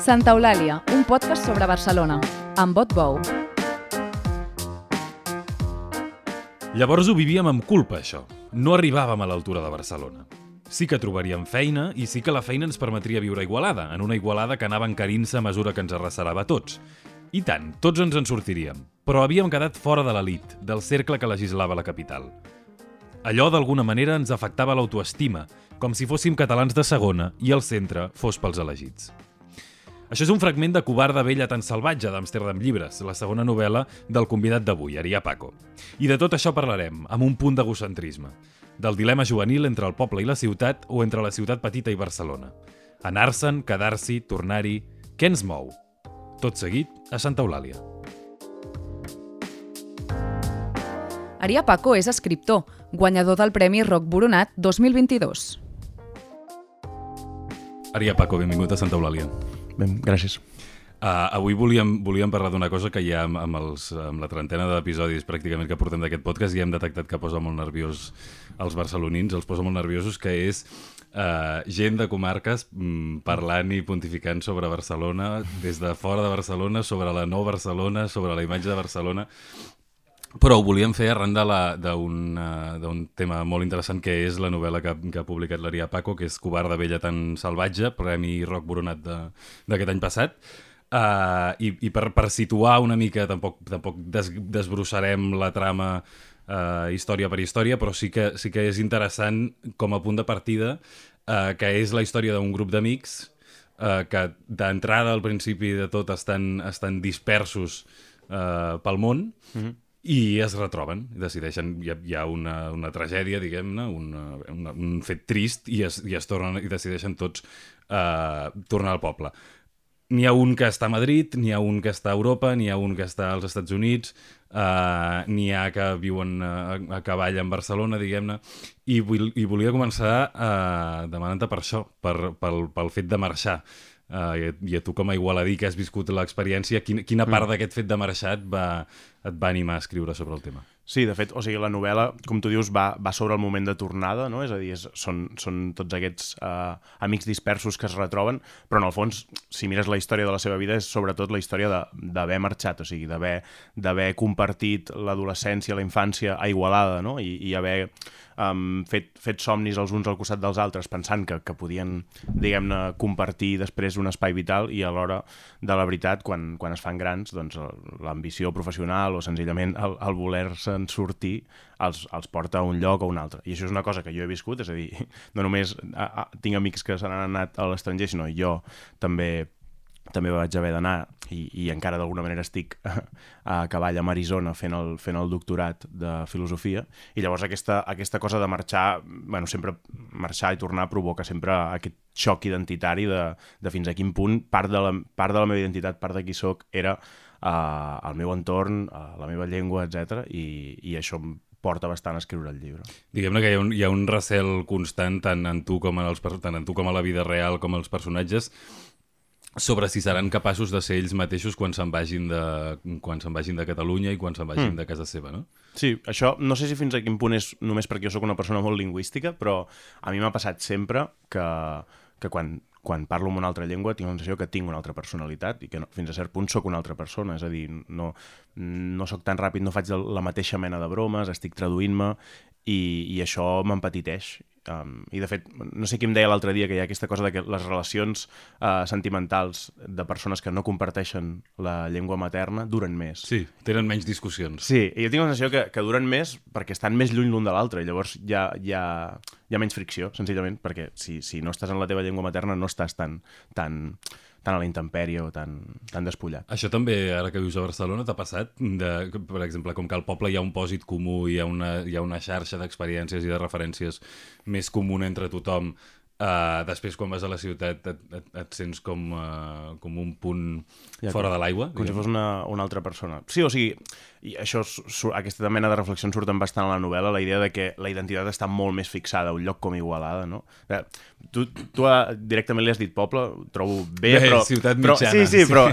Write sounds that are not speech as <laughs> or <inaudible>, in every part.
Santa Eulàlia, un podcast sobre Barcelona, amb Bot Bou. Llavors ho vivíem amb culpa, això. No arribàvem a l'altura de Barcelona. Sí que trobaríem feina i sí que la feina ens permetria viure Igualada, en una Igualada que anava encarint-se a mesura que ens arracerava a tots. I tant, tots ens en sortiríem. Però havíem quedat fora de l'elit, del cercle que legislava la capital. Allò, d'alguna manera, ens afectava l'autoestima, com si fóssim catalans de segona i el centre fos pels elegits. Això és un fragment de Covarda vella tan salvatge d'Amsterdam Llibres, la segona novel·la del convidat d'avui, Arià Paco. I de tot això parlarem, amb un punt d'egocentrisme. Del dilema juvenil entre el poble i la ciutat o entre la ciutat petita i Barcelona. Anar-se'n, quedar-s'hi, tornar-hi... Què ens mou? Tot seguit, a Santa Eulàlia. Arià Paco és escriptor, guanyador del Premi Roc Boronat 2022. Arià Paco, benvingut a Santa Eulàlia. Ben, gràcies. Uh, avui volíem, volíem parlar d'una cosa que ja amb, amb, els, amb la trentena d'episodis pràcticament que portem d'aquest podcast ja hem detectat que posa molt nerviós els barcelonins, els posa molt nerviosos, que és uh, gent de comarques mm, parlant i pontificant sobre Barcelona, des de fora de Barcelona, sobre la no Barcelona, sobre la imatge de Barcelona. Però ho volíem fer arran d'un uh, tema molt interessant que és la novel·la que, que ha publicat l'Arià Paco, que és Covarda vella tan salvatge, Premi Roc Boronat d'aquest any passat. Uh, i, i per, per situar una mica, tampoc, tampoc des, desbrossarem la trama uh, història per història, però sí que, sí que és interessant com a punt de partida uh, que és la història d'un grup d'amics uh, que d'entrada al principi de tot estan, estan dispersos uh, pel món mm -hmm i es retroben, decideixen, hi ha, hi ha una, una tragèdia, diguem-ne, un fet trist, i es, i es tornen i decideixen tots uh, tornar al poble. N'hi ha un que està a Madrid, n'hi ha un que està a Europa, n'hi ha un que està als Estats Units, uh, n'hi ha que viuen a, a cavall en Barcelona, diguem-ne, i, i volia començar uh, demanant-te per això, per, pel, pel fet de marxar. Uh, i, I a tu com a igualadí que has viscut l'experiència, quina, quina part mm. d'aquest fet de marxar et va, et va animar a escriure sobre el tema? Sí, de fet, o sigui, la novel·la, com tu dius, va, va sobre el moment de tornada, no? És a dir, és, són, són tots aquests uh, amics dispersos que es retroben, però en el fons, si mires la història de la seva vida, és sobretot la història d'haver marxat, o sigui, d'haver compartit l'adolescència, la infància a Igualada, no? I, i haver um, fet, fet somnis els uns al costat dels altres pensant que, que podien, diguem-ne, compartir després un espai vital i a l'hora de la veritat, quan, quan es fan grans, doncs l'ambició professional o senzillament el, el voler-se'n sortir els, els porta a un lloc o un altre. I això és una cosa que jo he viscut, és a dir, <laughs> no només a, a, tinc amics que se n'han anat a l'estranger, sinó jo també també vaig haver d'anar i, i encara d'alguna manera estic <laughs> a cavall amb Arizona fent el, fent el doctorat de filosofia i llavors aquesta, aquesta cosa de marxar bueno, sempre marxar i tornar provoca sempre aquest xoc identitari de, de fins a quin punt part de la, part de la meva identitat, part de qui sóc era uh, el meu entorn, uh, la meva llengua, etc. I, i això em porta bastant a escriure el llibre. Diguem-ne que hi ha, un, hi ha un recel constant tant en tu com en, els, tant en tu com a la vida real com els personatges sobre si seran capaços de ser ells mateixos quan se'n vagin, de, quan se'n vagin de Catalunya i quan se'n vagin mm. de casa seva, no? Sí, això no sé si fins a quin punt és només perquè jo sóc una persona molt lingüística, però a mi m'ha passat sempre que, que quan, quan parlo en una altra llengua tinc la sensació que tinc una altra personalitat i que no, fins a cert punt sóc una altra persona, és a dir, no, no sóc tan ràpid, no faig la mateixa mena de bromes, estic traduint-me i, i això m'empetiteix Um, I de fet, no sé qui em deia l'altre dia que hi ha aquesta cosa de que les relacions uh, sentimentals de persones que no comparteixen la llengua materna duren més. Sí, tenen menys discussions. Sí, i jo tinc la sensació que, que duren més perquè estan més lluny l'un de l'altre, i llavors hi ha, hi, ha, hi ha menys fricció, senzillament, perquè si, si no estàs en la teva llengua materna no estàs tan, tan tan a la intempèrie o tan, tan despullat. Això també, ara que vius a Barcelona, t'ha passat, de, per exemple, com que al poble hi ha un pòsit comú, hi ha una, hi ha una xarxa d'experiències i de referències més comuna entre tothom, Uh, després, quan vas a la ciutat, et, et, et sents com, uh, com un punt ja, fora de l'aigua. Com si fos una, una altra persona. Sí, o sigui, i això, aquesta mena de reflexions surten bastant a la novel·la, la idea de que la identitat està molt més fixada a un lloc com Igualada, no? Eh, tu, tu directament li has dit poble, ho trobo bé, bé però... ciutat però, mitjana. Sí, sí, sí, però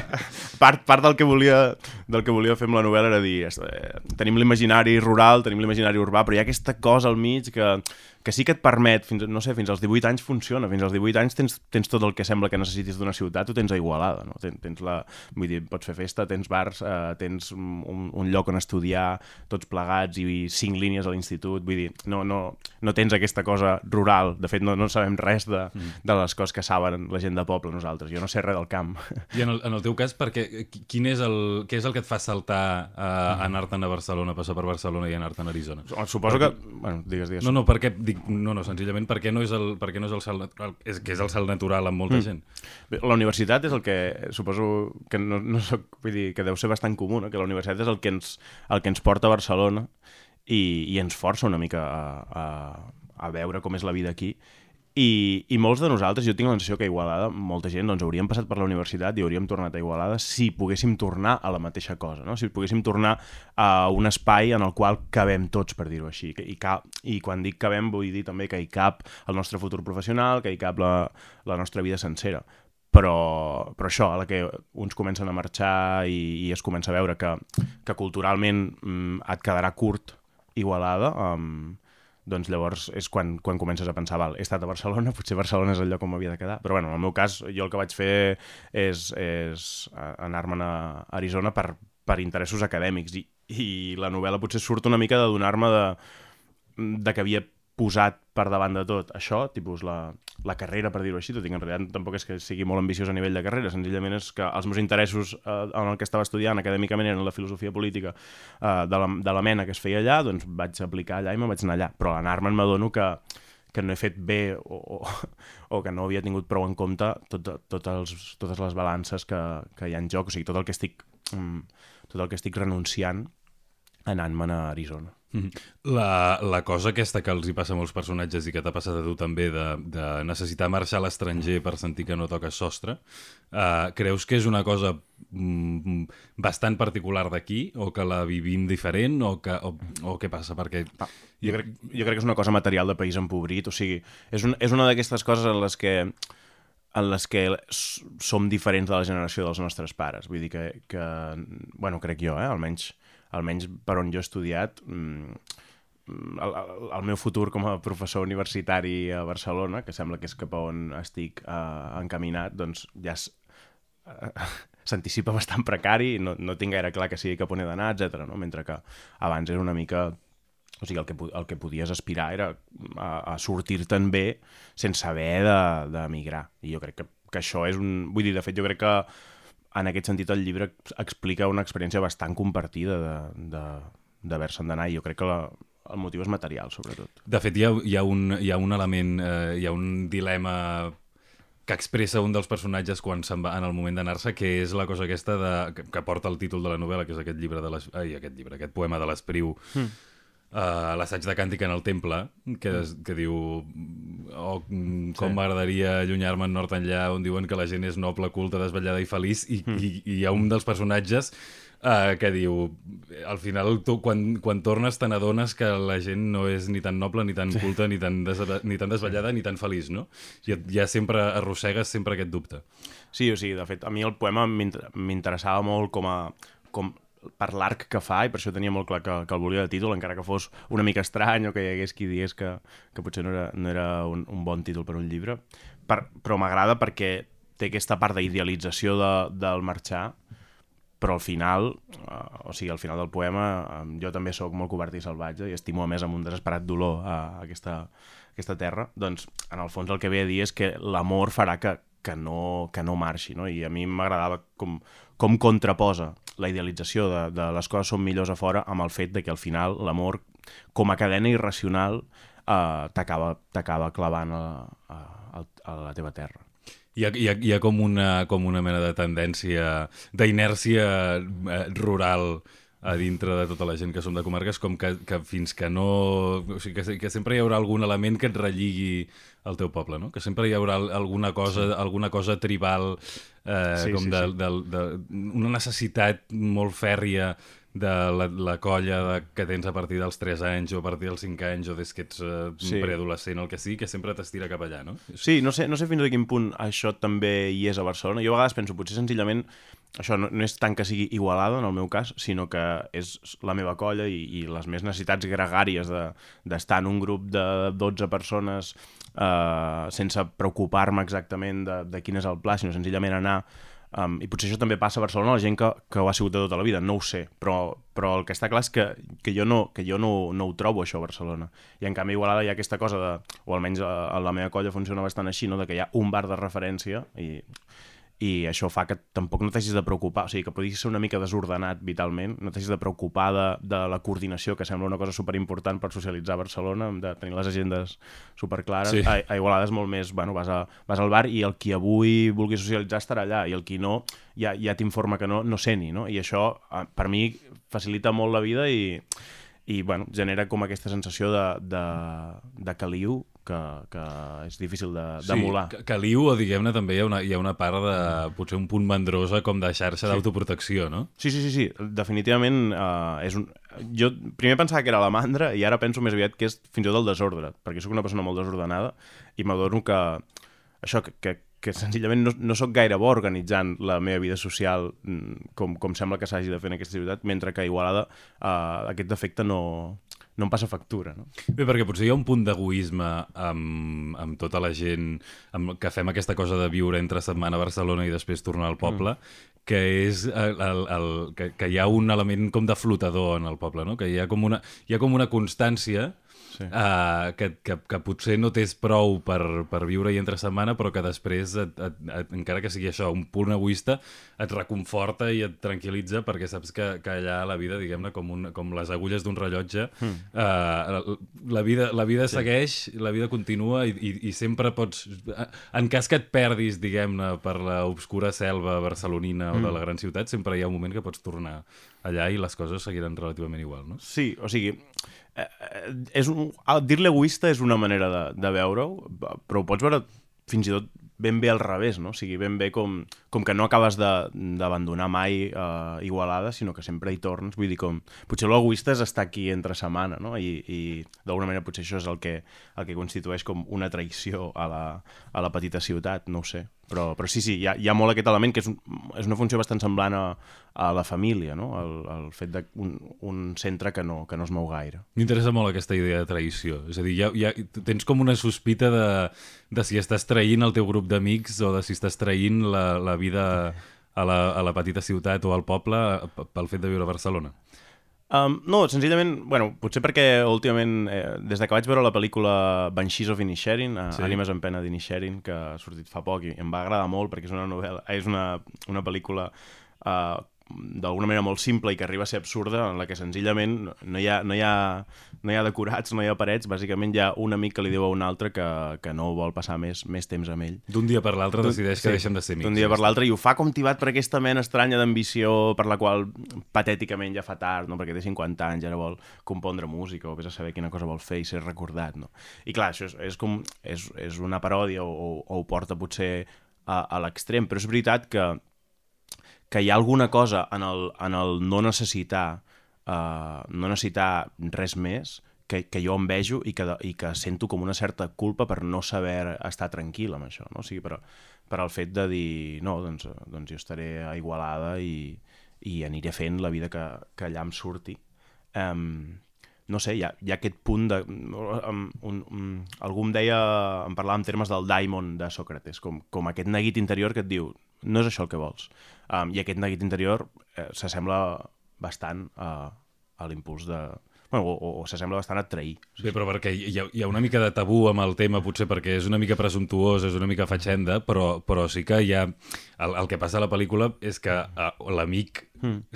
part, part del, que volia, del que volia fer amb la novel·la era dir, eh, tenim l'imaginari rural, tenim l'imaginari urbà, però hi ha aquesta cosa al mig que, que sí que et permet, fins, no sé, fins als 18 anys funciona. Fins als 18 anys tens, tens tot el que sembla que necessitis d'una ciutat, ho tens a Igualada, no? Tens, tens la, vull dir, pots fer festa, tens bars, eh, tens un, un lloc on estudiar, tots plegats i cinc línies a l'institut, vull dir, no, no, no tens aquesta cosa rural. De fet, no, no sabem res de, mm. de les coses que saben la gent de poble, nosaltres. Jo no sé res del camp. <laughs> I en el, en el teu cas, perquè, quin és el, què és el que et fa saltar a mm. anar-te'n a Barcelona, passar per Barcelona i anar-te'n a Arizona? Suposo que... Bueno, digues, digues. No, no, perquè, dic, no, no, senzillament perquè no és el, perquè no és el salt natural, és que és el salt natural amb molta mm. gent. Bé, la universitat és el que, suposo que no, no soc, vull dir, que deu ser bastant comú, no? que la universitat és el que ens, el que ens porta a Barcelona i, i ens força una mica a, a, a veure com és la vida aquí i, I molts de nosaltres, jo tinc la sensació que a Igualada, molta gent, doncs hauríem passat per la universitat i hauríem tornat a Igualada si poguéssim tornar a la mateixa cosa, no? si poguéssim tornar a un espai en el qual cabem tots, per dir-ho així. I, cap, I quan dic cabem vull dir també que hi cap el nostre futur professional, que hi cap la, la nostra vida sencera. Però, però això, a la que uns comencen a marxar i, i es comença a veure que, que culturalment mm, et quedarà curt Igualada, um, doncs llavors és quan, quan comences a pensar, val, he estat a Barcelona, <laughs> potser Barcelona és el lloc on m'havia de quedar. Però bueno, en el meu cas, jo el que vaig fer és, és anar-me'n a Arizona per, per interessos acadèmics i, i la novel·la potser surt una mica de donar-me de, de que havia posat per davant de tot això, tipus la, la carrera, per dir-ho així, tot i que en realitat tampoc és que sigui molt ambiciós a nivell de carrera, senzillament és que els meus interessos eh, en el que estava estudiant acadèmicament eren la filosofia política eh, de, la, de la mena que es feia allà, doncs vaig aplicar allà i me vaig anar allà. Però anar-me'n m'adono que, que no he fet bé o, o, <laughs> o que no havia tingut prou en compte tot, tot els, totes les balances que, que hi ha en joc, o sigui, tot el que estic, mm, tot el que estic renunciant anant-me'n a Arizona. Mhm. La, la cosa aquesta que els hi passa a molts personatges i que t'ha passat a tu també de, de necessitar marxar a l'estranger per sentir que no toques sostre, uh, creus que és una cosa mm, bastant particular d'aquí o que la vivim diferent o, que, o, o què passa? Perquè... Ah, jo, crec, jo crec que és una cosa material de país empobrit, o sigui, és, un, és una d'aquestes coses en les que en les que som diferents de la generació dels nostres pares. Vull dir que, que bueno, crec jo, eh? almenys almenys per on jo he estudiat, mm, el, el, el meu futur com a professor universitari a Barcelona, que sembla que és cap a on estic uh, encaminat, doncs ja uh, <laughs> s'anticipa bastant precari, no, no tinc gaire clar que sigui cap on he d'anar, etc. No? Mentre que abans era una mica... O sigui, el que, el que podies aspirar era a, a sortir-te'n bé sense haver d'emigrar. I jo crec que, que això és un... Vull dir, de fet, jo crec que en aquest sentit el llibre explica una experiència bastant compartida d'haver-se'n d'anar i jo crec que la, el motiu és material, sobretot. De fet, hi ha, hi ha, un, hi ha un element, eh, hi ha un dilema que expressa un dels personatges quan se'n va en el moment d'anar-se, que és la cosa aquesta de, que, que porta el títol de la novel·la, que és aquest llibre de les, ai, aquest llibre, aquest poema de l'Espriu, mm uh, l'assaig de càntica en el temple, que, es, que diu oh, com sí. m'agradaria allunyar-me en nord enllà, on diuen que la gent és noble, culta, desvetllada i feliç, i, mm. i, i hi ha un dels personatges uh, que diu, al final tu quan, quan tornes te n'adones que la gent no és ni tan noble, ni tan culta, ni tan, des, ni tan desvetllada, ni tan feliç, no? I ja sempre arrossegues sempre aquest dubte. Sí, o sigui, de fet, a mi el poema m'interessava molt com a, com per l'arc que fa, i per això tenia molt clar que, que el volia de títol, encara que fos una mica estrany o que hi hagués qui digués que, que potser no era, no era un, un bon títol per un llibre. Per, però m'agrada perquè té aquesta part d'idealització de, del marxar, però al final, uh, o sigui, al final del poema, um, jo també sóc molt covard i salvatge i estimo a més amb un desesperat dolor a, a aquesta, a aquesta terra, doncs en el fons el que ve a dir és que l'amor farà que, que, no, que no marxi, no? i a mi m'agradava com, com contraposa la idealització de, de les coses són millors a fora amb el fet de que al final l'amor com a cadena irracional eh, t'acaba clavant a, a, a la teva terra. Hi ha, hi ha, hi ha com, una, com una mena de tendència, d'inèrcia eh, rural a dintre de tota la gent que som de comarques, com que, que fins que no... O sigui, que, que sempre hi haurà algun element que et relligui al teu poble, no? Que sempre hi haurà alguna cosa, sí. alguna cosa tribal, eh, sí, com sí, de, sí. De, de, de, una necessitat molt fèrria de la, la colla de, que tens a partir dels 3 anys o a partir dels 5 anys o des que ets uh, Sí. preadolescent, el que sigui, que sempre t'estira cap allà, no? Sí, no sé, no sé fins a quin punt això també hi és a Barcelona. Jo a vegades penso, potser senzillament, això no, no és tant que sigui igualada, en el meu cas, sinó que és la meva colla i, i les meves necessitats gregàries de- d'estar en un grup de 12 persones eh, sense preocupar-me exactament de, de quin és el pla, sinó senzillament anar Um, I potser això també passa a Barcelona, la gent que, que ho ha sigut de tota la vida, no ho sé, però, però el que està clar és que, que jo, no, que jo no, no ho trobo això a Barcelona. I en canvi a Igualada hi ha aquesta cosa de, o almenys a, a la meva colla funciona bastant així, no? de que hi ha un bar de referència i, i això fa que tampoc no t'hagis de preocupar, o sigui, que podries ser una mica desordenat vitalment, no t'hagis de preocupar de, de la coordinació, que sembla una cosa superimportant per socialitzar a Barcelona, de tenir les agendes superclares. Sí. A, a Igualada és molt més, bueno, vas, a, vas al bar i el qui avui vulgui socialitzar estarà allà, i el qui no ja, ja t'informa que no, no seni, no? I això, eh, per mi, facilita molt la vida i, i bueno, genera com aquesta sensació de, de, de caliu que, que és difícil de- d'emular. Sí, caliu o diguem-ne també hi ha, una, hi ha una part de potser un punt mandrosa com de xarxa d'autoprotecció, no? Sí, sí, sí, sí. definitivament uh, és un... Jo primer pensava que era la mandra i ara penso més aviat que és fins i tot el desordre, perquè sóc una persona molt desordenada i m'adono que això, que, que, que senzillament no, no sóc gaire bo organitzant la meva vida social mm, com, com sembla que s'hagi de fer en aquesta ciutat, mentre que a Igualada uh, aquest defecte no, no em passa factura, no? Bé, perquè potser hi ha un punt d'egoisme amb, amb tota la gent amb, que fem aquesta cosa de viure entre setmana a Barcelona i després tornar al poble, mm. que és el, el, el, que, que hi ha un element com de flotador en el poble, no? que hi ha com una, hi ha com una constància Sí. Uh, que, que, que potser no tens prou per, per viure-hi entre setmana, però que després, et, et, et, encara que sigui això, un punt egoista, et reconforta i et tranquil·litza perquè saps que, que allà la vida, diguem-ne, com, un, com les agulles d'un rellotge, mm. uh, la vida, la vida sí. segueix, la vida continua i, i, i sempre pots... En cas que et perdis, diguem-ne, per l'obscura selva barcelonina mm. o de la gran ciutat, sempre hi ha un moment que pots tornar allà i les coses seguiran relativament igual, no? Sí, o sigui, és un, dir-li egoista és una manera de, de veure-ho, però ho pots veure fins i tot ben bé al revés, no? O sigui, ben bé com, com que no acabes d'abandonar mai eh, Igualada, sinó que sempre hi tornes. Vull dir, com... Potser l'egoista és estar aquí entre setmana, no? I, i d'alguna manera potser això és el que, el que constitueix com una traïció a la, a la petita ciutat, no ho sé. Però, però sí, sí, hi ha, hi ha molt aquest element que és, un, és una funció bastant semblant a, a la família, no? El, el fet d'un un centre que no, que no es mou gaire. M'interessa molt aquesta idea de traïció. És a dir, ja, ja, tens com una sospita de, de si estàs traint el teu grup d'amics o de si estàs traint la, la vida a la, a la petita ciutat o al poble p- pel fet de viure a Barcelona. Um, no, senzillament, bueno, potser perquè últimament, eh, des de que vaig veure la pel·lícula Banshees of Inisherin, uh, Sí. Ànimes en pena d'Inisherin, que ha sortit fa poc i em va agradar molt perquè és una novel·la, és una, una pel·lícula uh, d'alguna manera molt simple i que arriba a ser absurda, en la que senzillament no- no hi ha, no hi ha, no hi ha decorats, no hi ha parets, bàsicament hi ha un amic que li diu a un altre que, que no vol passar més, més temps amb ell. D'un dia per l'altre decideix que Sí, deixen de ser amics. D'un dia per l'altre i ho fa com tibat per aquesta mena estranya d'ambició per la qual patèticament ja fa tard, no? perquè té 50 anys, ara vol compondre música o vés a saber quina cosa vol fer i ser recordat. No? I clar, això és, és com és, és una paròdia o, o, o ho porta potser a, a l'extrem, però és veritat que, que hi ha alguna cosa en el, en el no necessitar uh, no necessitar res més que, que jo envejo i que, i que sento com una certa culpa per no saber estar tranquil amb això, no? O sigui, per, per al fet de dir, no, doncs, doncs jo estaré a Igualada i, i aniré fent la vida que, que allà em surti. Um, no sé, hi ha, hi ha aquest punt de... Um, un, un, algú em deia, em parlava en termes del daimon de Sòcrates, com, com aquest neguit interior que et diu no és això el que vols. Um, I aquest neguit interior eh, s'assembla bastant a, a l'impuls de... Bueno, o, o, o s'assembla bastant a trair. Bé, però perquè hi ha, hi ha una mica de tabú amb el tema, potser perquè és una mica presumptuós, és una mica fatxenda, però, però sí que hi ha... El, el que passa a la pel·lícula és que uh, l'amic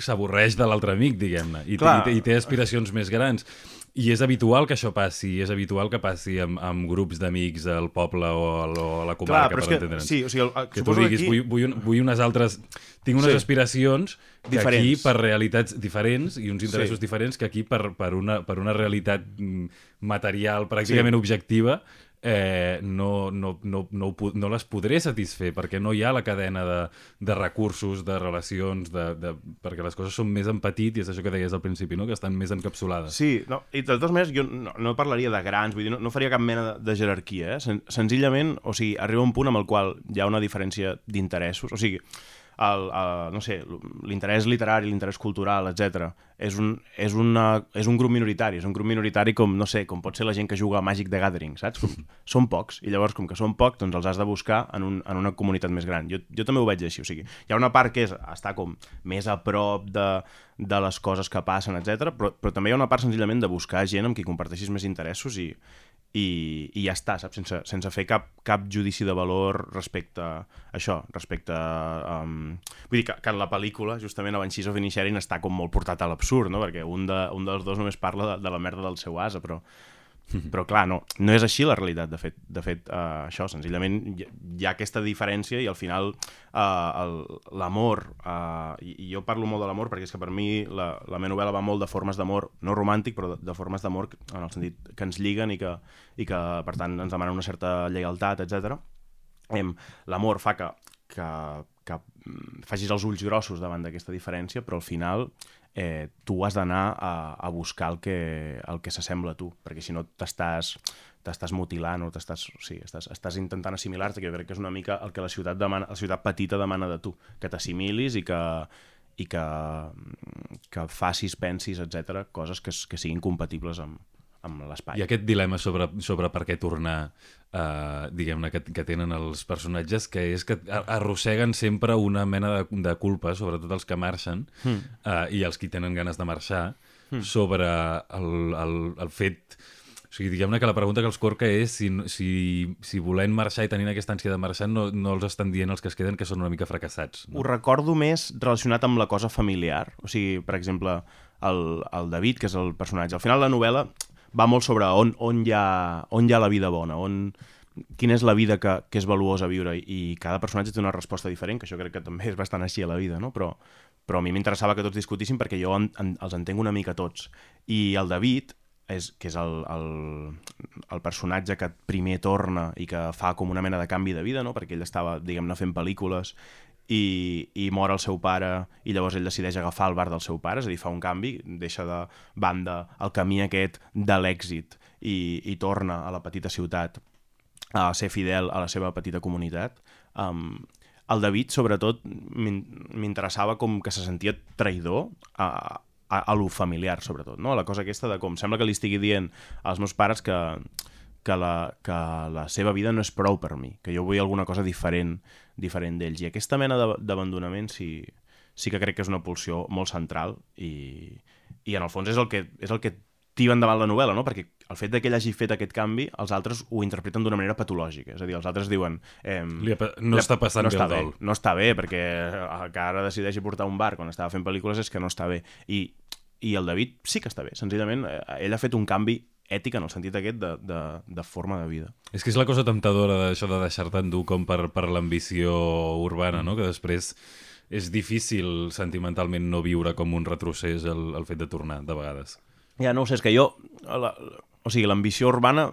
s'avorreix de l'altre amic, diguem-ne, i, i, i té aspiracions més grans. I és habitual que això passi, és habitual que passi amb, amb grups d'amics al poble o, al- o a la comarca, però per és entendre'ns. sí, o sigui, el, que tu diguis, aquí- vull, vull, un, vull unes altres... Tinc unes Sí. aspiracions que aquí Diferents. per realitats diferents i uns interessos Sí. diferents que aquí per, per, una, per una realitat mm, material pràcticament sí. objectiva eh, no, no, no, no, ho no les podré satisfer perquè no hi ha la cadena de, de recursos, de relacions, de, de, perquè les coses són més en petit i és això que deies al principi, no? que estan més encapsulades. Sí, no, i de totes maneres jo no, no parlaria de grans, vull dir, no, no faria cap mena de, de jerarquia, eh? Sen senzillament, o sigui, arriba un punt amb el qual hi ha una diferència d'interessos, o sigui, el, el, no sé, l'interès literari, l'interès cultural, etc. És, un, és, una, és un grup minoritari, és un grup minoritari com, no sé, com pot ser la gent que juga a Magic the Gathering, saps? Com, són pocs, i llavors com que són pocs, doncs els has de buscar en, un, en una comunitat més gran. Jo, jo també ho veig així, o sigui, hi ha una part que és estar com més a prop de, de les coses que passen, etc. Però, però també hi ha una part senzillament de buscar gent amb qui comparteixis més interessos i, i, i ja està, saps? Sense, sense fer cap, cap judici de valor respecte a això, respecte a... Um... Vull dir que, que en la pel·lícula, justament, Banshees of Inisherin està com molt portat a l'absurd, no? Perquè un, de, un dels dos només parla de, de la merda del seu asa, però, però clar, no, no és així la realitat, de fet, de fet uh, això, senzillament hi, hi ha aquesta diferència i al final uh, l'amor, uh, i, i jo parlo molt de l'amor perquè és que per mi la, la meva novel·la va molt de formes d'amor, no romàntic, però de, de formes d'amor en el sentit que ens lliguen i que, i que per tant ens demanen una certa lleialtat, etc. L'amor fa que, que, que mm, facis els ulls grossos davant d'aquesta diferència, però al final eh, tu has d'anar a, a buscar el que, el que s'assembla a tu, perquè si no t'estàs t'estàs mutilant o t'estàs sigui, estàs, estàs intentant assimilar-te, que jo crec que és una mica el que la ciutat, demana, la ciutat petita demana de tu, que t'assimilis i que, i que, que facis, pensis, etc coses que, que siguin compatibles amb, amb l'espai. I aquest dilema sobre, sobre per què tornar, eh, diguem-ne, que, que tenen els personatges, que és que arrosseguen sempre una mena de, de culpa, sobretot els que marxen, mm. eh, i els que tenen ganes de marxar, mm. sobre el, el, el fet... O sigui, diguem-ne que la pregunta que els corca és si, si, si volent marxar i tenint aquesta ànsia de marxar no, no els estan dient els que es queden que són una mica fracassats. No? Ho recordo més relacionat amb la cosa familiar. O sigui, per exemple, el, el David, que és el personatge. Al final la novel·la va molt sobre on, on, hi, ha, on hi ha la vida bona, on, quina és la vida que, que és valuosa viure i cada personatge té una resposta diferent, que això crec que també és bastant així a la vida, no? però, però a mi m'interessava que tots discutissin perquè jo en, en, els entenc una mica tots. I el David, és, que és el, el, el personatge que primer torna i que fa com una mena de canvi de vida, no? perquè ell estava, diguem-ne, fent pel·lícules i, i mor el seu pare i llavors ell decideix agafar el bar del seu pare, és a dir, fa un canvi, deixa de banda el camí aquest de l'èxit i, i torna a la petita ciutat a ser fidel a la seva petita comunitat. Um, el David, sobretot, m'interessava com que se sentia traïdor a, a, a lo familiar, sobretot, no? La cosa aquesta de com sembla que li estigui dient als meus pares que, que, la, que la seva vida no és prou per mi, que jo vull alguna cosa diferent diferent d'ells. I aquesta mena d'abandonament sí, sí que crec que és una pulsió molt central i, i en el fons és el que, és el que tira endavant la novel·la, no? perquè el fet que ell hagi fet aquest canvi, els altres ho interpreten d'una manera patològica. És a dir, els altres diuen... Eh, li ha, no li, està passant no bé està el dol. Bé, no està bé, perquè el que ara decideixi portar un bar quan estava fent pel·lícules és que no està bé. I, i el David sí que està bé. Senzillament, eh, ell ha fet un canvi ètic en el sentit aquest de, de, de forma de vida. És que és la cosa temptadora d'això de deixar-te endur com per, per l'ambició urbana, no? que després és difícil sentimentalment no viure com un retrocés el, el fet de tornar, de vegades. Ja, no ho sé, és que jo... La, o sigui, l'ambició urbana...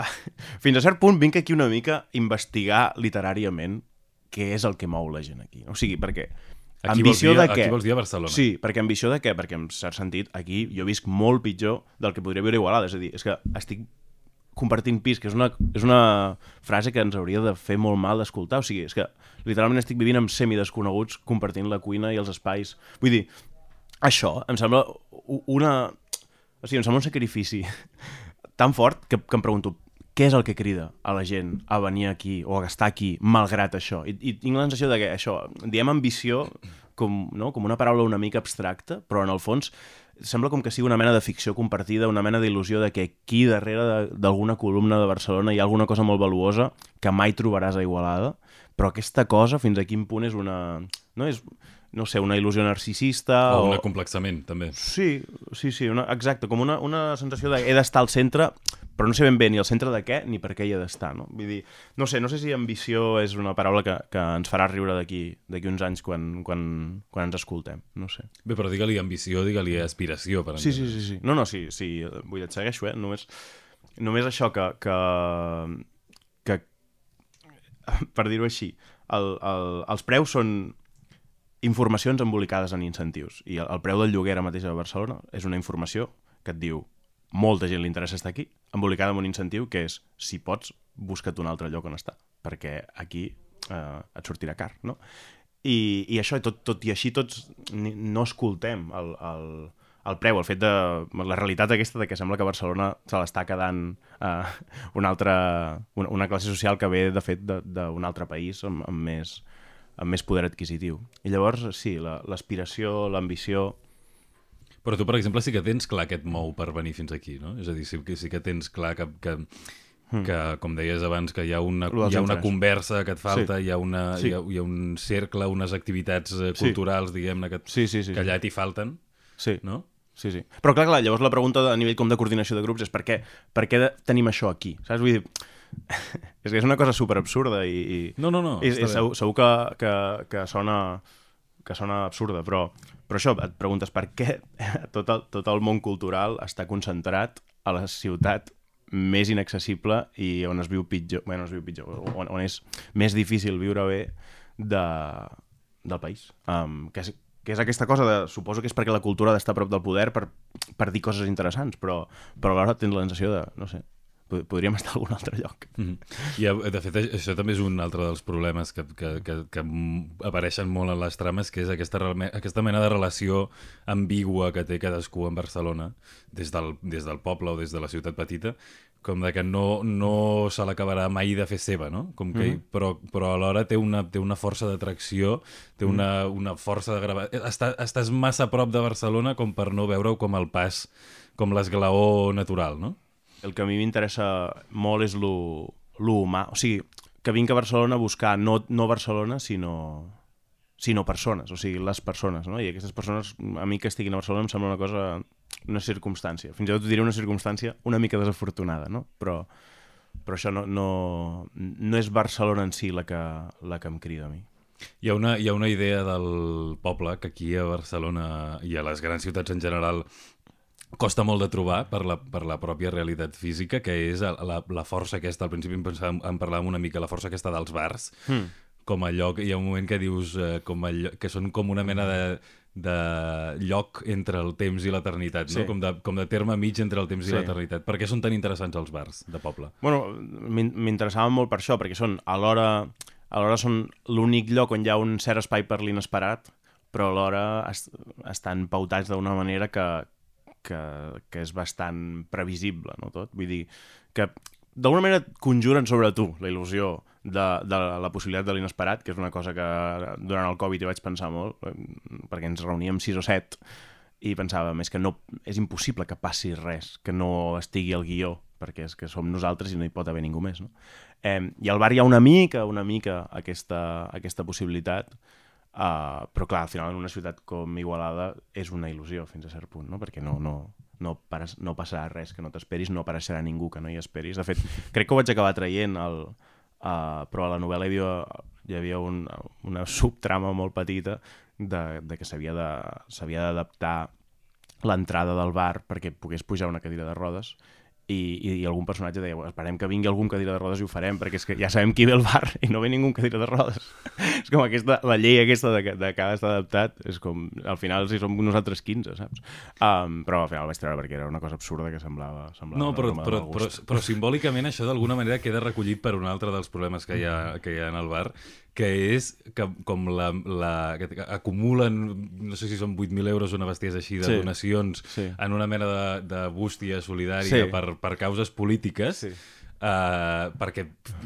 <laughs> Fins a cert punt vinc aquí una mica a investigar literàriament què és el que mou la gent aquí. O sigui, perquè Aquí ambició vols dir, de què? Aquí vols dir a Barcelona. Sí, perquè ambició de què? Perquè en cert sentit aquí jo visc molt pitjor del que podria viure a Igualada. És a dir, és que estic compartint pis, que és una, és una frase que ens hauria de fer molt mal d'escoltar. O sigui, és que literalment estic vivint amb semidesconeguts compartint la cuina i els espais. Vull dir, això em sembla una... O sigui, em sembla un sacrifici <laughs> tan fort que, que em pregunto què és el que crida a la gent a venir aquí o a estar aquí malgrat això? I, i tinc la sensació de que això, diem ambició com, no? com una paraula una mica abstracta, però en el fons sembla com que sigui una mena de ficció compartida, una mena d'il·lusió de que aquí darrere d'alguna columna de Barcelona hi ha alguna cosa molt valuosa que mai trobaràs a Igualada, però aquesta cosa fins a quin punt és una... No és, no sé, una il·lusió narcisista... O, o un acomplexament, també. Sí, sí, sí, una, exacte, com una, una sensació de he d'estar al centre, però no sé ben bé ni al centre de què ni per què hi ha d'estar, no? Vull dir, no sé, no sé si ambició és una paraula que, que ens farà riure d'aquí d'aquí uns anys quan, quan, quan ens escoltem, no sé. Bé, però digue-li ambició, digue-li aspiració, per Sí, sí, sí, sí. No, no, sí, sí, vull dir, et segueixo, eh? Només només això que, que, que per dir-ho així, el, el, els preus són informacions embolicades en incentius. I el, el preu del lloguer ara mateix a Barcelona és una informació que et diu molta gent li interessa estar aquí, embolicada amb un incentiu que és, si pots, busca't un altre lloc on estar, perquè aquí eh, et sortirà car, no? I, i això, tot, tot i així, tots no escoltem el, el, el preu, el fet de... la realitat aquesta de que sembla que Barcelona se l'està quedant eh, una altra... Una, una classe social que ve, de fet, d'un altre país amb, amb, més, amb més poder adquisitiu. I llavors, sí, l'aspiració, la, l'ambició... Però tu, per exemple, sí que tens clar que et mou per venir fins aquí, no? És a dir, sí sí que tens clar que, que, mm. que, com deies abans, que hi ha una, hi ha una conversa que et falta, sí. hi, ha una, sí. hi, ha, hi ha un cercle, unes activitats eh, culturals, sí. diguem-ne, que, sí, sí, sí, que allà t'hi falten, sí. no? Sí, sí. Però clar, clar, llavors la pregunta a nivell com de coordinació de grups és per què, per què tenim això aquí? Saps? Vull dir, <laughs> és que és una cosa super absurda i, i no, no, no, i, i segur, segur que, que, que sona que sona absurda, però, però això, et preguntes per què <laughs> tot el, tot el món cultural està concentrat a la ciutat més inaccessible i on es viu pitjor, bueno, es viu pitjor, on, on és més difícil viure bé de, del país. Um, que, és, que és aquesta cosa de... Suposo que és perquè la cultura ha d'estar prop del poder per, per dir coses interessants, però, però alhora tens la sensació de, no sé, podríem estar a algun altre lloc. Mm -hmm. I, de fet, això també és un altre dels problemes que, que, que, que apareixen molt en les trames, que és aquesta, aquesta mena de relació ambigua que té cadascú en Barcelona, des del, des del poble o des de la ciutat petita, com de que no, no se l'acabarà mai de fer seva, no? Com que, mm -hmm. però, però alhora té una, té una força d'atracció, té una, una força de gravar... Està, estàs massa a prop de Barcelona com per no veure-ho com el pas, com l'esglaó natural, no? El que a mi m'interessa molt és lo, lo humà. O sigui, que vinc a Barcelona a buscar no, no Barcelona, sinó, sinó persones, o sigui, les persones, no? I aquestes persones, a mi que estiguin a Barcelona em sembla una cosa, una circumstància. Fins i tot diré una circumstància una mica desafortunada, no? Però, però això no, no, no és Barcelona en si la que, la que em crida a mi. Hi ha, una, hi ha una idea del poble que aquí a Barcelona i a les grans ciutats en general costa molt de trobar per la, per la pròpia realitat física, que és la, la força aquesta, al principi em, pensàvem, en parlàvem una mica, la força aquesta dels bars, mm. com a lloc, hi ha un moment que dius eh, com a lloc, que són com una mena de, de lloc entre el temps i l'eternitat, sí. no? com, de, com de terme mig entre el temps sí. i l'eternitat. Per què són tan interessants els bars de poble? Bueno, m'interessaven molt per això, perquè són alhora, alhora són l'únic lloc on hi ha un cert espai per l'inesperat, però alhora est estan pautats d'una manera que, que, que és bastant previsible, no tot? Vull dir, que d'alguna manera conjuren sobre tu la il·lusió de, de la possibilitat de l'inesperat, que és una cosa que durant el Covid hi vaig pensar molt, perquè ens reuníem sis o set i pensava, més que no, és impossible que passi res, que no estigui al guió, perquè és que som nosaltres i no hi pot haver ningú més, no? Eh, I al bar hi ha una mica, una mica aquesta, aquesta possibilitat, Uh, però clar, al final en una ciutat com Igualada és una il·lusió fins a cert punt, no? perquè no, no, no, pares, no passarà res que no t'esperis, no apareixerà ningú que no hi esperis. De fet, crec que ho vaig acabar traient, el, uh, però a la novel·la hi havia, hi havia un, una subtrama molt petita de, de que s'havia d'adaptar l'entrada del bar perquè pogués pujar una cadira de rodes i, i algun personatge deia, esperem que vingui algun cadira de rodes i ho farem, perquè és que ja sabem qui ve al bar i no ve ningú cadira de rodes. <laughs> és com aquesta, la llei aquesta de, de que ha d'estar adaptat, és com, al final si som nosaltres 15, saps? Um, però al final el vaig treure perquè era una cosa absurda que semblava... semblava no, però, però, però, però simbòlicament això d'alguna manera queda recollit per un altre dels problemes que hi ha, que hi ha en el bar, que és que com la, la, que acumulen, no sé si són 8.000 euros una bestiesa així de sí, donacions sí. en una mena de, de bústia solidària sí. per, per causes polítiques, sí. Uh, perquè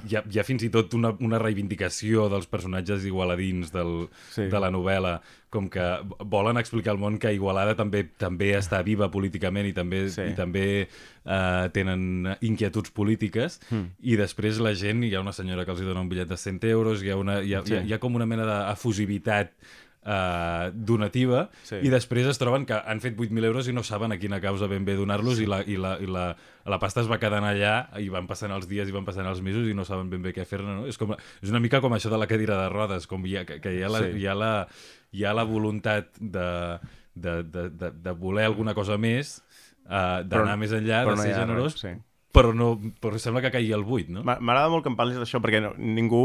hi ha, hi ha fins i tot una, una reivindicació dels personatges igualadins del, sí. de la novel·la, com que volen explicar al món que Igualada també també està viva políticament i també, sí. i també uh, tenen inquietuds polítiques, mm. i després la gent, hi ha una senyora que els dona un bitllet de 100 euros, hi ha, una, hi ha, sí. hi ha, hi ha com una mena d'efusivitat eh, donativa sí. i després es troben que han fet 8.000 euros i no saben a quina causa ben bé donar-los sí. i, la, i, la, i la, la pasta es va quedant allà i van passant els dies i van passant els mesos i no saben ben bé què fer-ne. No? És, com, és una mica com això de la cadira de rodes, com hi ha, que hi ha la, sí. hi ha la, hi ha la voluntat de, de, de, de, de voler alguna cosa més, uh, d'anar més enllà, de ser generós, res, sí però, no, però sembla que caigui al buit, no? M'a- M'agrada molt que em parlis d'això, perquè no, ningú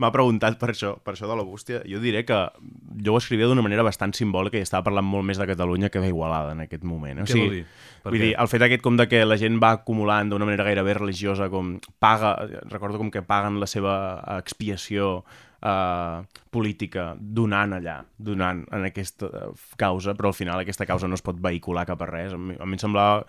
m'ha preguntat per això, per això de la bústia. Jo diré que jo ho escrivia d'una manera bastant simbòlica i estava parlant molt més de Catalunya que d'Igualada en aquest moment. eh? O Què vol dir? Per Vull què? dir, el fet aquest com de que la gent va acumulant d'una manera gairebé religiosa, com paga, recordo com que paguen la seva expiació eh, política donant allà, donant en aquesta causa, però al final aquesta causa no es pot vehicular cap a res. A mi, a mi em semblava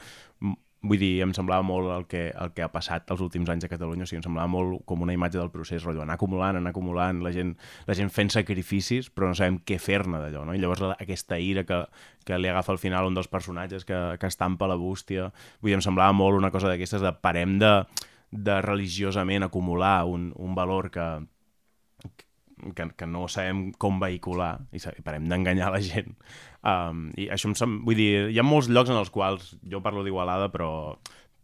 vull dir, em semblava molt el que, el que ha passat els últims anys a Catalunya, o sigui, em semblava molt com una imatge del procés, rotllo, anar acumulant, anar acumulant, la gent, la gent fent sacrificis, però no sabem què fer-ne d'allò, no? I llavors la, aquesta ira que, que li agafa al final un dels personatges que, que estampa la bústia, vull dir, em semblava molt una cosa d'aquestes de parem de, de religiosament acumular un, un valor que, que, que no sabem com vehicular i parem d'enganyar la gent. Um, I això em sem... Vull dir, hi ha molts llocs en els quals jo parlo d'Igualada, però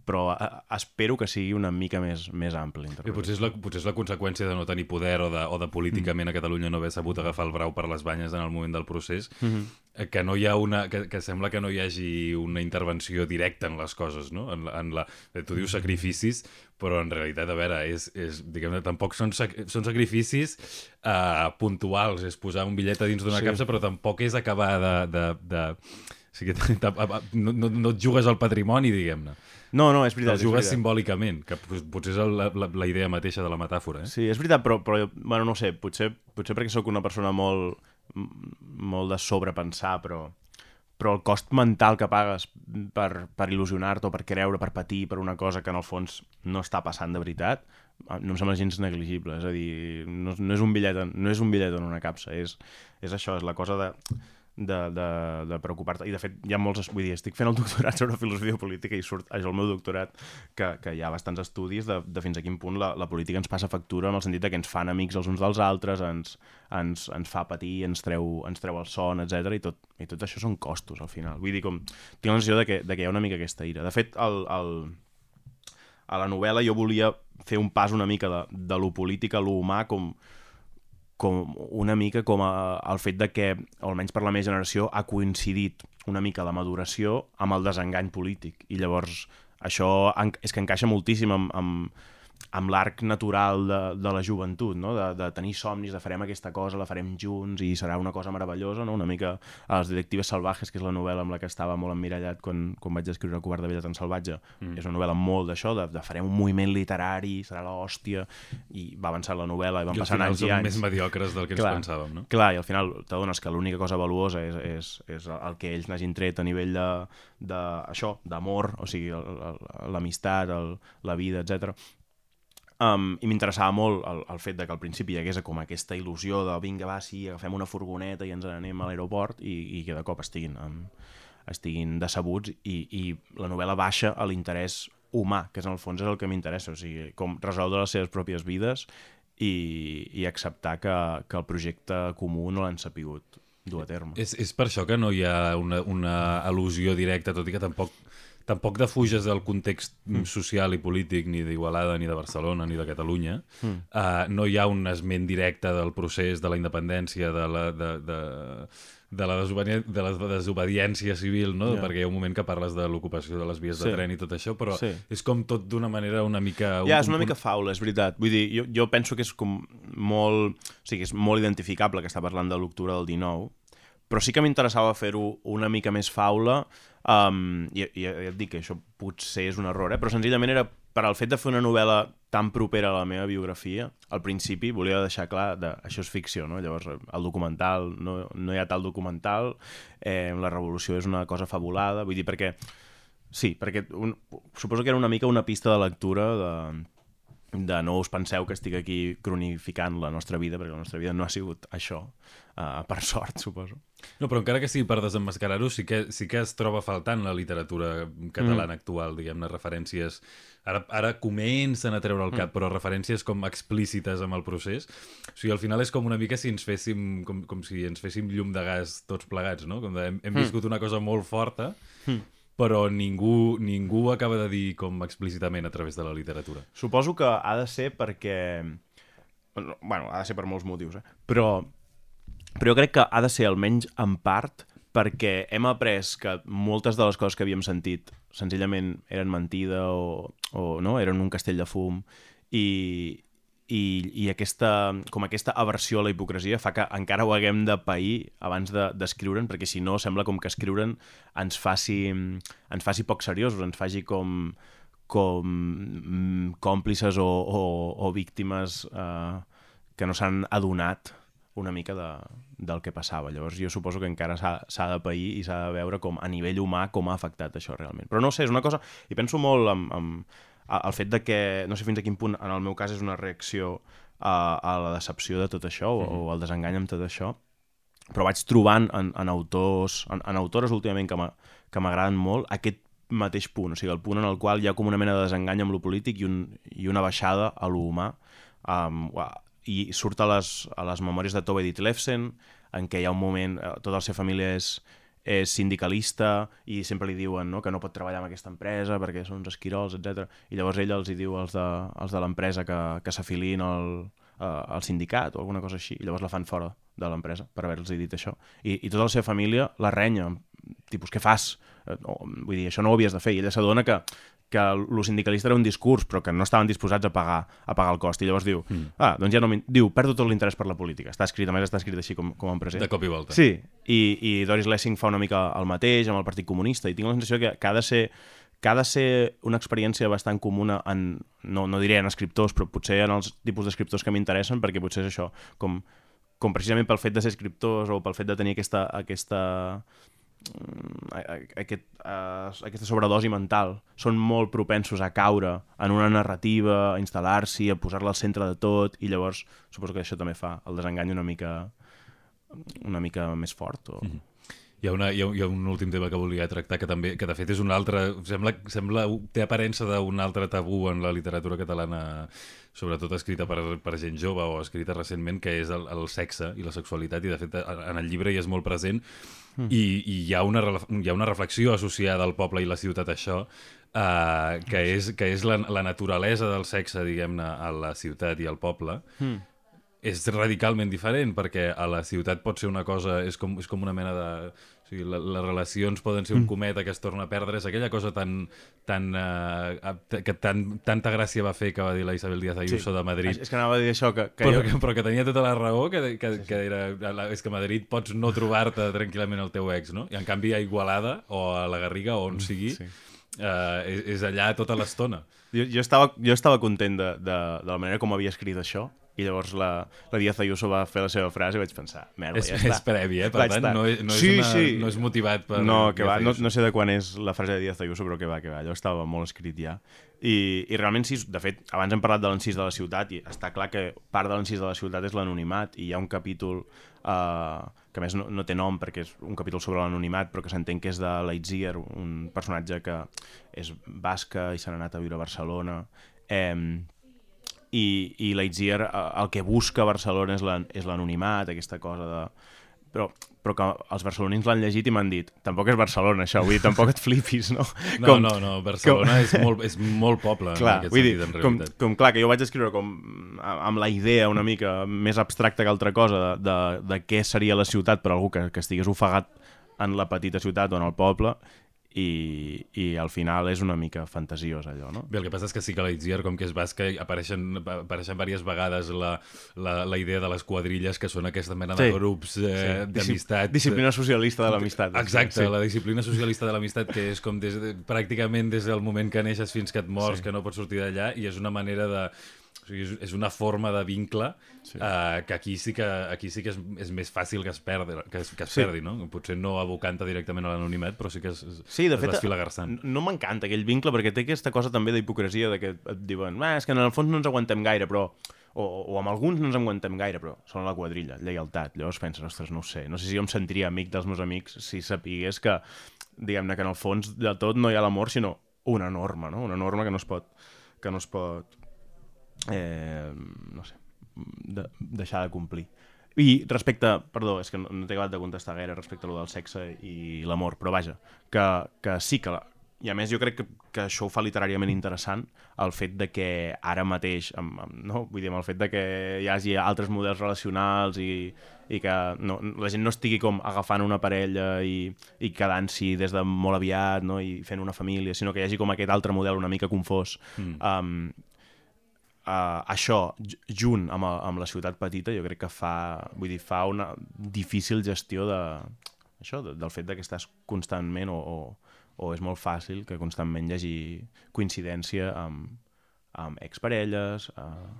però eh, espero que sigui una mica més, més ampli. I potser és, la, potser és la conseqüència de no tenir poder o de, o de políticament a Catalunya no haver sabut agafar el brau per les banyes en el moment del procés, mm -hmm. que no hi ha una... Que, que sembla que no hi hagi una intervenció directa en les coses, no? En, la- en la, eh, tu dius sacrificis, però en realitat, a veure, és, és, diguem tampoc són, sac, són sacrificis uh, puntuals, és posar un bitllet a dins d'una sí. capsa, però tampoc és acabar de... de, de o sigui, <laughs> no, no, no et jugues al patrimoni, diguem-ne. No, no, és veritat. El jugues simbòlicament, que pot- potser és la, la, la idea mateixa de la metàfora. Eh? Sí, és veritat, però, però bueno, no sé, potser, potser perquè sóc una persona molt, molt de sobrepensar, però, però el cost mental que pagues per, per il·lusionar-te o per creure, per patir per una cosa que en el fons no està passant de veritat, eh, no em sembla gens negligible. És a dir, no, no, és, un bitllet, en- no és un bitllet en una capsa, és, és això, és la cosa de de, de, de preocupar-te. I, de fet, hi ha molts... Vull dir, estic fent el doctorat sobre filosofia política i surt és el meu doctorat que, que hi ha bastants estudis de, de fins a quin punt la, la política ens passa factura en el sentit de que ens fan amics els uns dels altres, ens, ens, ens fa patir, ens treu, ens treu el son, etc. I, tot, I tot això són costos, al final. Vull dir, com, tinc la sensació de que, de que hi ha una mica aquesta ira. De fet, el, el, a la novel·la jo volia fer un pas una mica de, de lo polític a lo humà com, com una mica com a, el fet de que, almenys per la meva generació, ha coincidit una mica la maduració amb el desengany polític. I llavors això és que encaixa moltíssim amb, amb, amb l'arc natural de, de la joventut, no? de, de tenir somnis, de farem aquesta cosa, la farem junts i serà una cosa meravellosa, no? una mica a les Detectives Salvajes, que és la novel·la amb la que estava molt emmirallat quan, quan vaig escriure Covard de Vella tan salvatge, mm. és una novel·la molt d'això, de, de farem un moviment literari, serà l'hòstia, i va avançar la novel·la, i van I final anys i anys. més mediocres del que Clar. ens pensàvem, no? Clar, i al final t'adones que l'única cosa valuosa és, és, és el que ells n'hagin tret a nivell de, de això, d'amor, o sigui, el- el- l'amistat, el- la vida, etc. Um, I m'interessava molt el, el fet de que al principi hi hagués com aquesta il·lusió de vinga, va, sí, agafem una furgoneta i ens n'anem a l'aeroport i, i que de cop estiguin, um, estiguin decebuts i, i la novel·la baixa a l'interès humà, que en el fons és el que m'interessa, o sigui, com resoldre les seves pròpies vides i, i acceptar que, que el projecte comú no l'han sapigut dur a terme. És, és per això que no hi ha una, una al·lusió directa, tot i que tampoc tampoc defuges del context mm. social i polític ni d'Igualada, ni de Barcelona, ni de Catalunya. Mm. Uh, no hi ha un esment directe del procés de la independència, de la, de, de, de la, desobedi de la desobediència civil, no? Ja. perquè hi ha un moment que parles de l'ocupació de les vies de Sí. tren i tot això, però Sí. és com tot d'una manera una mica... Ja, és un una mica faula, és veritat. Vull dir, jo, jo penso que és com molt... O sigui, és molt identificable que està parlant de l'octubre del 19, però sí que m'interessava fer-ho una mica més faula, um, i, i et dic que això potser és un error, eh? però senzillament era per al fet de fer una novel·la tan propera a la meva biografia, al principi volia deixar clar que això és ficció, no? Llavors, el documental, no, no hi ha tal documental, eh, la revolució és una cosa fabulada, vull dir, perquè Sí, perquè un, suposo que era una mica una pista de lectura de, de no us penseu que estic aquí cronificant la nostra vida, perquè la nostra vida no ha sigut això, uh, per <laughs> sort, suposo. No, però encara que sigui per desenmascarar-ho, sí, que, sí que es troba faltant la literatura catalana mm. actual, diguem-ne, referències... Ara, ara comencen a treure el cap, mm. però referències com explícites amb el procés. O sigui, al final és com una mica si ens féssim, com, com si ens féssim llum de gas tots plegats, no? Com de, hem, hem viscut una cosa molt forta, mm. però ningú, ningú acaba de dir com explícitament a través de la literatura. Suposo que ha de ser perquè... Bueno, ha de ser per molts motius, eh? Però, però jo crec que ha de ser almenys en part perquè hem après que moltes de les coses que havíem sentit senzillament eren mentida o, o no, eren un castell de fum i, i, i aquesta, com aquesta aversió a la hipocresia fa que encara ho haguem de pair abans d'escriure'n, de, perquè si no sembla com que escriure'n ens faci, ens faci poc seriosos, ens faci com, com mm, còmplices o, o, o víctimes eh, que no s'han adonat una mica de, del que passava. Llavors jo suposo que encara s'ha de pair i s'ha de veure com a nivell humà com ha afectat això realment. Però no sé, és una cosa... I penso molt en, en, el fet de que, no sé fins a quin punt, en el meu cas és una reacció a, a la decepció de tot això mm -hmm. o, o al desengany amb tot això, però vaig trobant en, en autors, en, en autores últimament que m'agraden molt, aquest mateix punt, o sigui, el punt en el qual hi ha com una mena de desengany amb lo polític i, un, i una baixada a lo humà. Um, I surt a les, a les memòries de Tove Ditlevsen, en què hi ha un moment, eh, tota la seva família és, és sindicalista i sempre li diuen no, que no pot treballar en aquesta empresa perquè són uns esquirols, etc. I llavors ella els hi diu als de, als de l'empresa que, que s'afilin al, al sindicat o alguna cosa així, i llavors la fan fora de l'empresa per haver-los dit això. I, I tota la seva família la renya, tipus, què fas? Eh, no, vull dir, això no ho havies de fer. I ella s'adona que, que el sindicalista era un discurs, però que no estaven disposats a pagar, a pagar el cost. I llavors diu, mm. ah, doncs ja no diu, perdo tot l'interès per la política. Està escrit, a més està escrit així com, com en present. De cop i volta. Sí, i, i Doris Lessing fa una mica el mateix amb el Partit Comunista, i tinc la sensació que, que ha de ser que ha de ser una experiència bastant comuna en, no, no diré en escriptors, però potser en els tipus d'escriptors que m'interessen, perquè potser és això, com, com precisament pel fet de ser escriptors o pel fet de tenir aquesta, aquesta aquest, uh, aquesta sobredosi mental són molt propensos a caure en una narrativa, a instal·lar-s'hi, a posar-la al centre de tot i llavors suposo que això també fa el desengany una mica una mica més fort o... Mm -hmm. Hi ha, una, hi, ha, hi ha un últim tema que volia tractar que també que de fet és un altre... Sembla, sembla, té aparença d'un altre tabú en la literatura catalana sobretot escrita per, per gent jove o escrita recentment, que és el, el sexe i la sexualitat, i de fet en el llibre hi és molt present, Mm. I, i hi, ha una, hi ha una reflexió associada al poble i la ciutat a això, uh, que és, que és la, la naturalesa del sexe, diguem-ne, a la ciutat i al poble, mm. És radicalment diferent, perquè a la ciutat pot ser una cosa, és com, és com una mena de o sigui, la, les relacions poden ser un mm. cometa que es torna a perdre, és aquella cosa tan, tan, uh, que tan, tanta gràcia va fer que va dir la Isabel Díaz Ayuso sí. de Madrid. És que anava a dir això, que, que però, jo... que, però que tenia tota la raó, que, que, sí, sí. que era, és que a Madrid pots no trobar-te tranquil·lament el teu ex, no? I en canvi a Igualada o a la Garriga o on mm, sigui, sí. uh, és, és allà tota l'estona. Jo, jo, estava, jo estava content de, de, de la manera com havia escrit això, i llavors la, la Díaz Ayuso va fer la seva frase i vaig pensar, merda, és, ja està. És previ, eh? Per vaig tant, no, no, és sí, una, sí. no és motivat per... No, que va, no, no sé de quan és la frase de Díaz Ayuso, però que va, que va, allò estava molt escrit ja. I, i realment, sí, de fet, abans hem parlat de l'encís de la ciutat i està clar que part de l'encís de la ciutat és l'anonimat i hi ha un capítol eh, que més no, no té nom perquè és un capítol sobre l'anonimat però que s'entén que és de Leitzier, un personatge que és basca i s'ha anat a viure a Barcelona eh, i, i Lightyear eh, el que busca Barcelona és l'anonimat, aquesta cosa de... Però, però que els barcelonins l'han llegit i m'han dit tampoc és Barcelona això, vull dir, tampoc et flipis, no? No, com, no, no, Barcelona com... és, molt, és molt poble clar, en aquest vull sentit, dir, en com, com, clar, que jo vaig escriure com amb la idea una mica més abstracta que altra cosa de, de, de què seria la ciutat per algú que, que estigués ofegat en la petita ciutat o en el poble i, i al final és una mica fantasiós allò, no? Bé, el que passa és que sí que l'Itziar, com que és basca, apareixen, apareixen diverses vegades la, la, la idea de les quadrilles, que són aquesta mena de sí. grups eh, sí. d'amistat. Disciplina socialista de l'amistat. Exacte, sí. la disciplina socialista de l'amistat, que és com des de, pràcticament des del moment que neixes fins que et mors, sí. que no pots sortir d'allà, i és una manera de o sigui, és, és una forma de vincle sí. uh, que aquí sí que, aquí sí que és, és més fàcil que es perdi, que es, que es sí. perdi no? Potser no abocant directament a l'anonimat, però sí que es, es, sí, de es fet, garçant. No m'encanta aquell vincle, perquè té aquesta cosa també d'hipocresia, de que et diuen, ah, és que en el fons no ens aguantem gaire, però o, o amb alguns no ens aguantem gaire, però són la quadrilla, lleialtat. Llavors penses, ostres, no ho sé, no sé si jo em sentiria amic dels meus amics si sapigués que, diguem-ne, que en el fons de tot no hi ha l'amor, sinó una norma, no? Una norma que no es pot, que no es pot eh, no sé, de, deixar de complir. I respecte, perdó, és que no, no t'he acabat de contestar gaire respecte a lo del sexe i l'amor, però vaja, que, que sí que la, i a més jo crec que, que això ho fa literàriament interessant, el fet de que ara mateix, amb, amb, no? vull dir, amb el fet de que hi hagi altres models relacionals i, i que no, la gent no estigui com agafant una parella i, i quedant-s'hi des de molt aviat no? i fent una família, sinó que hi hagi com aquest altre model una mica confós. Mm. Um, uh, això, junt amb, amb la ciutat petita, jo crec que fa, vull dir, fa una difícil gestió de, això, de, del fet de que estàs constantment o, o o és molt fàcil que constantment hi hagi coincidència amb, amb exparelles, eh,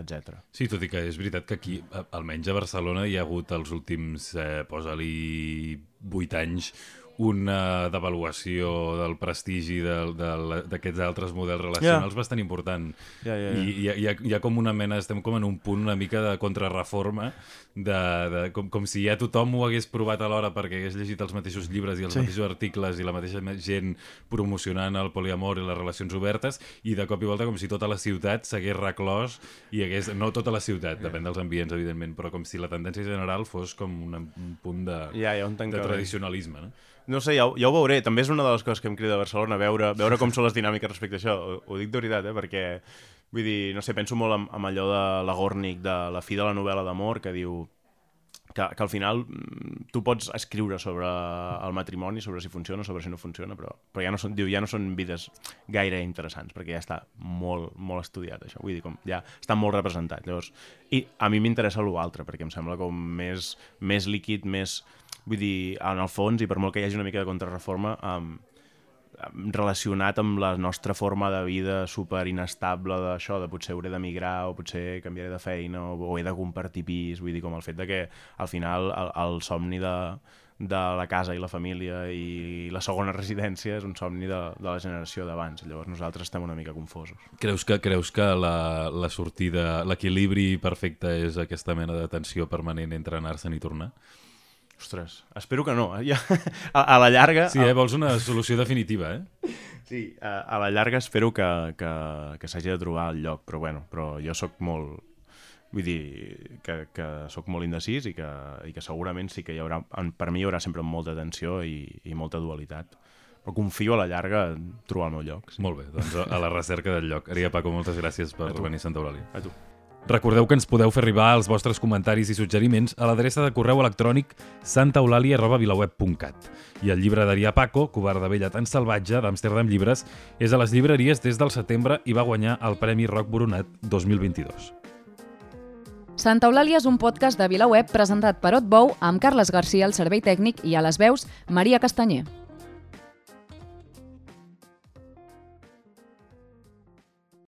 etc. Sí, tot i que és veritat que aquí, almenys a Barcelona, hi ha hagut els últims, eh, posa-li, 8 anys, una devaluació del prestigi d'aquests de, altres models relacionals yeah. bastant important. Yeah, yeah, yeah. I hi ha, hi, ha, hi ha com una mena, estem com en un punt una mica de contrarreforma, de, de, com, com si ja tothom ho hagués provat alhora perquè hagués llegit els mateixos llibres i els sí. mateixos articles i la mateixa gent promocionant el poliamor i les relacions obertes i de cop i volta com si tota la ciutat s'hagués reclòs i hagués, no tota la ciutat, yeah. depèn dels ambients evidentment, però com si la tendència general fos com un, un punt de, yeah, yeah, de tradicionalisme. No? No sé, ja, ja ho veuré. També és una de les coses que em crida a Barcelona, veure, veure com són les dinàmiques respecte a això. Ho, ho dic de veritat, eh? perquè, vull dir, no sé, penso molt en allò de la Gornick, de la fi de la novel·la d'amor, que diu que, que al final mm, tu pots escriure sobre el matrimoni, sobre si funciona, sobre si no funciona, però, però ja, no són, diu, ja no són vides gaire interessants, perquè ja està molt, molt estudiat això, vull dir, com ja està molt representat. Llavors, I a mi m'interessa l'altre, perquè em sembla com més, més líquid, més Vull dir, en el fons, i per molt que hi hagi una mica de contrarreforma, um, relacionat amb la nostra forma de vida super inestable d'això, de potser hauré d'emigrar o potser canviaré de feina o, o he de compartir pis, vull dir, com el fet de que al final el, el somni de, de la casa i la família i la segona <laughs> residència és un somni de, de la generació d'abans. Llavors nosaltres estem una mica confosos. Creus que, creus que la, la sortida, l'equilibri perfecte és aquesta mena de tensió permanent entre anar-se'n i tornar? Ostres, espero que no. Eh? Ja, a, a la llarga... Sí, eh? vols una solució definitiva, eh? Sí, a, a la llarga espero que, que, que s'hagi de trobar el lloc, però bueno, però jo sóc molt... Vull dir que, que sóc molt indecis i que, i que segurament sí que hi haurà... Per mi hi haurà sempre molta tensió i, i molta dualitat però confio a la llarga en trobar el meu lloc. Sí. Molt bé, doncs a la recerca del lloc. Aria Paco, moltes gràcies per venir a Santa Eulàlia. A tu. Recordeu que ens podeu fer arribar els vostres comentaris i suggeriments a l'adreça de correu electrònic santaeulalia.vilaweb.cat. I el llibre d'Aria Paco, Covarda Vella tan salvatge, d'Amsterdam Llibres, és a les llibreries des del setembre i va guanyar el Premi Roc Boronat 2022. Santa Eulàlia és un podcast de VilaWeb presentat per Otbou amb Carles Garcia al servei tècnic i a les veus Maria Castanyer.